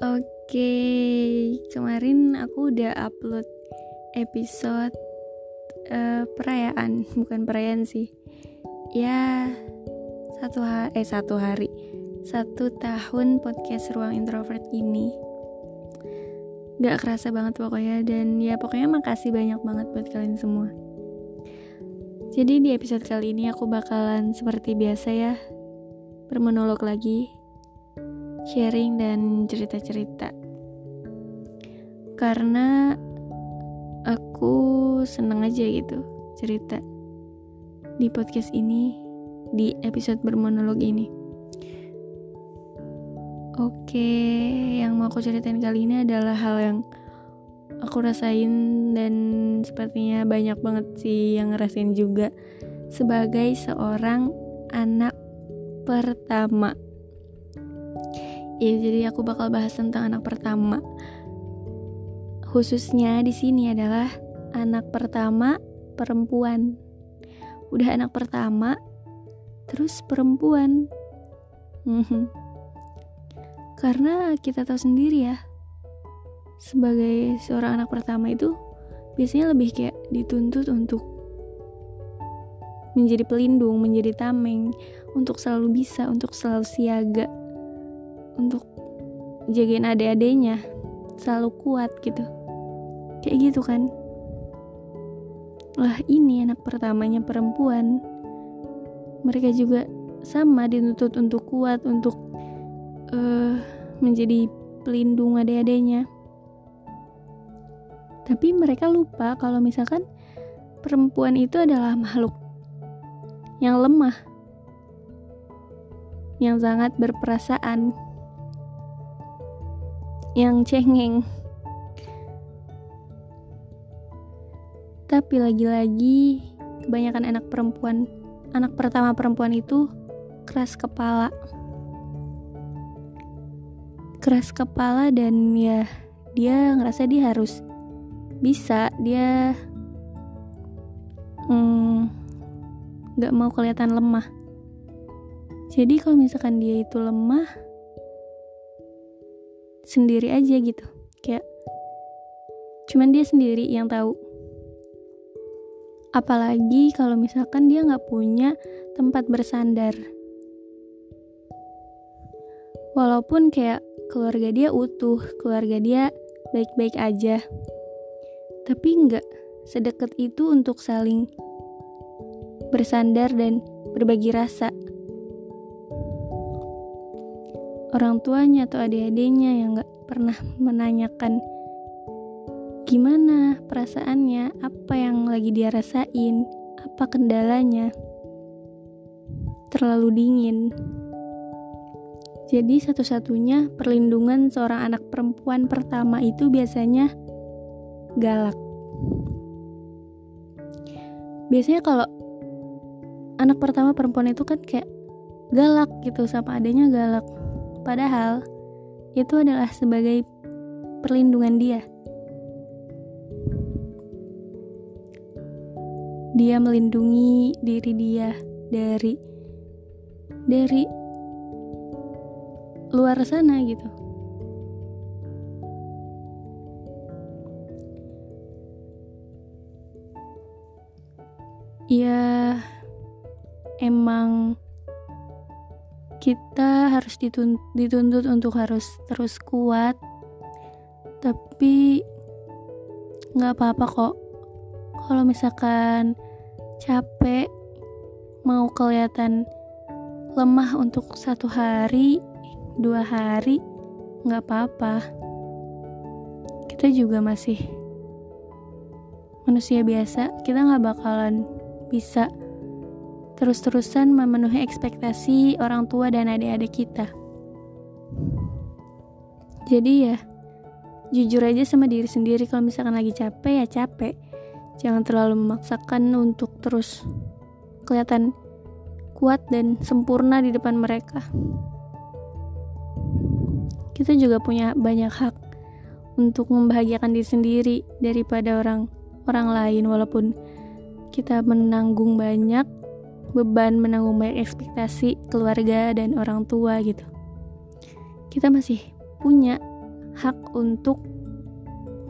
Oke, kemarin aku udah upload episode uh, perayaan, bukan perayaan sih. Ya, satu hari, eh satu hari, satu tahun podcast Ruang Introvert ini. Gak kerasa banget pokoknya dan ya pokoknya makasih banyak banget buat kalian semua. Jadi di episode kali ini aku bakalan seperti biasa ya bermonolog lagi, sharing dan cerita-cerita. Karena aku seneng aja gitu cerita di podcast ini, di episode bermonolog ini. Oke, yang mau aku ceritain kali ini adalah hal yang aku rasain dan sepertinya banyak banget sih yang ngerasain juga sebagai seorang anak pertama. Ya, jadi aku bakal bahas tentang anak pertama. Khususnya di sini adalah anak pertama perempuan. Udah anak pertama, terus perempuan. Mhm. Karena kita tahu sendiri ya, sebagai seorang anak pertama itu biasanya lebih kayak dituntut untuk menjadi pelindung, menjadi tameng, untuk selalu bisa, untuk selalu siaga, untuk jagain adik-adiknya, selalu kuat gitu. Kayak gitu kan. Lah ini anak pertamanya perempuan. Mereka juga sama dituntut untuk kuat, untuk uh, menjadi pelindung adik-adiknya. Tapi mereka lupa kalau misalkan perempuan itu adalah makhluk yang lemah, yang sangat berperasaan, yang cengeng. Tapi lagi-lagi, kebanyakan anak perempuan, anak pertama perempuan itu keras kepala. Keras kepala dan ya dia ngerasa dia harus bisa, dia hmm, gak mau kelihatan lemah. Jadi kalau misalkan dia itu lemah, sendiri aja gitu. Kayak cuman dia sendiri yang tahu. Apalagi kalau misalkan dia nggak punya tempat bersandar. Walaupun kayak keluarga dia utuh, keluarga dia baik-baik aja. Tapi nggak sedekat itu untuk saling bersandar dan berbagi rasa. Orang tuanya atau adik-adiknya yang gak pernah menanyakan gimana perasaannya, apa yang lagi dia rasain, apa kendalanya. Terlalu dingin. Jadi satu-satunya perlindungan seorang anak perempuan pertama itu biasanya galak. Biasanya kalau anak pertama perempuan itu kan kayak galak gitu sama adanya galak padahal itu adalah sebagai perlindungan dia. Dia melindungi diri dia dari dari luar sana gitu. Ya emang kita harus dituntut untuk harus terus kuat. Tapi nggak apa-apa kok. Kalau misalkan capek mau kelihatan lemah untuk satu hari dua hari nggak apa-apa. Kita juga masih manusia biasa kita nggak bakalan bisa terus-terusan memenuhi ekspektasi orang tua dan adik-adik kita. Jadi ya, jujur aja sama diri sendiri kalau misalkan lagi capek ya capek jangan terlalu memaksakan untuk terus kelihatan kuat dan sempurna di depan mereka kita juga punya banyak hak untuk membahagiakan diri sendiri daripada orang orang lain walaupun kita menanggung banyak beban menanggung banyak ekspektasi keluarga dan orang tua gitu. Kita masih punya hak untuk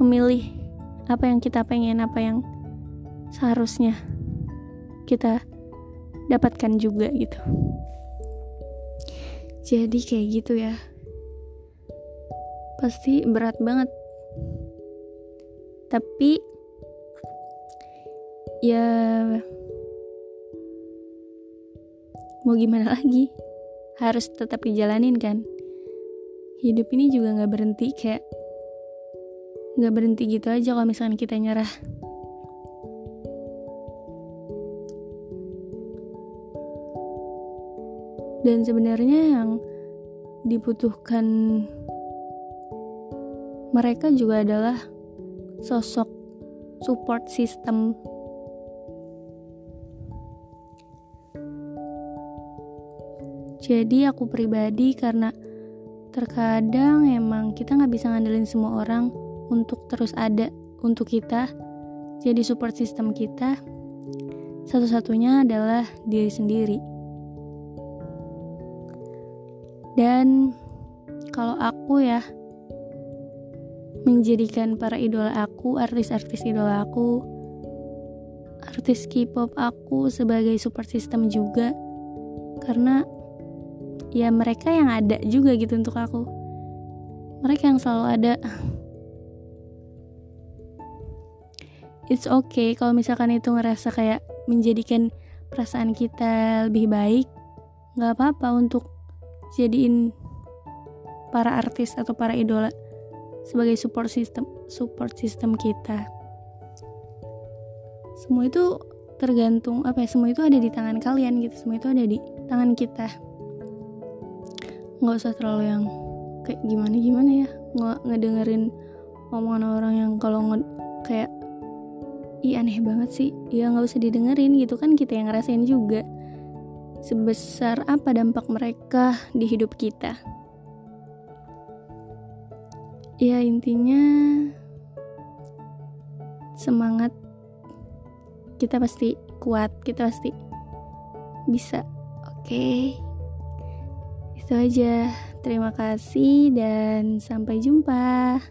memilih apa yang kita pengen apa yang seharusnya kita dapatkan juga gitu. Jadi kayak gitu ya. Pasti berat banget. Tapi ya mau gimana lagi? Harus tetap dijalanin kan? Hidup ini juga nggak berhenti kayak nggak berhenti gitu aja kalau misalkan kita nyerah. Dan sebenarnya yang dibutuhkan mereka juga adalah sosok support system jadi aku pribadi karena terkadang emang kita nggak bisa ngandelin semua orang untuk terus ada untuk kita jadi support system kita satu-satunya adalah diri sendiri dan kalau aku ya menjadikan para idola aku, artis-artis idola aku, artis K-pop aku sebagai support system juga. Karena ya mereka yang ada juga gitu untuk aku. Mereka yang selalu ada. It's okay kalau misalkan itu ngerasa kayak menjadikan perasaan kita lebih baik, nggak apa-apa untuk jadiin para artis atau para idola sebagai support system support system kita semua itu tergantung apa ya semua itu ada di tangan kalian gitu semua itu ada di tangan kita nggak usah terlalu yang kayak gimana gimana ya? Nggak ngedengerin omongan orang yang kalau nge kayak ih aneh banget sih. Ya nggak usah didengerin gitu kan kita yang ngerasain juga. Sebesar apa dampak mereka di hidup kita? Ya intinya semangat kita pasti kuat kita pasti bisa. Oke? okay. Itu aja. Terima kasih dan sampai jumpa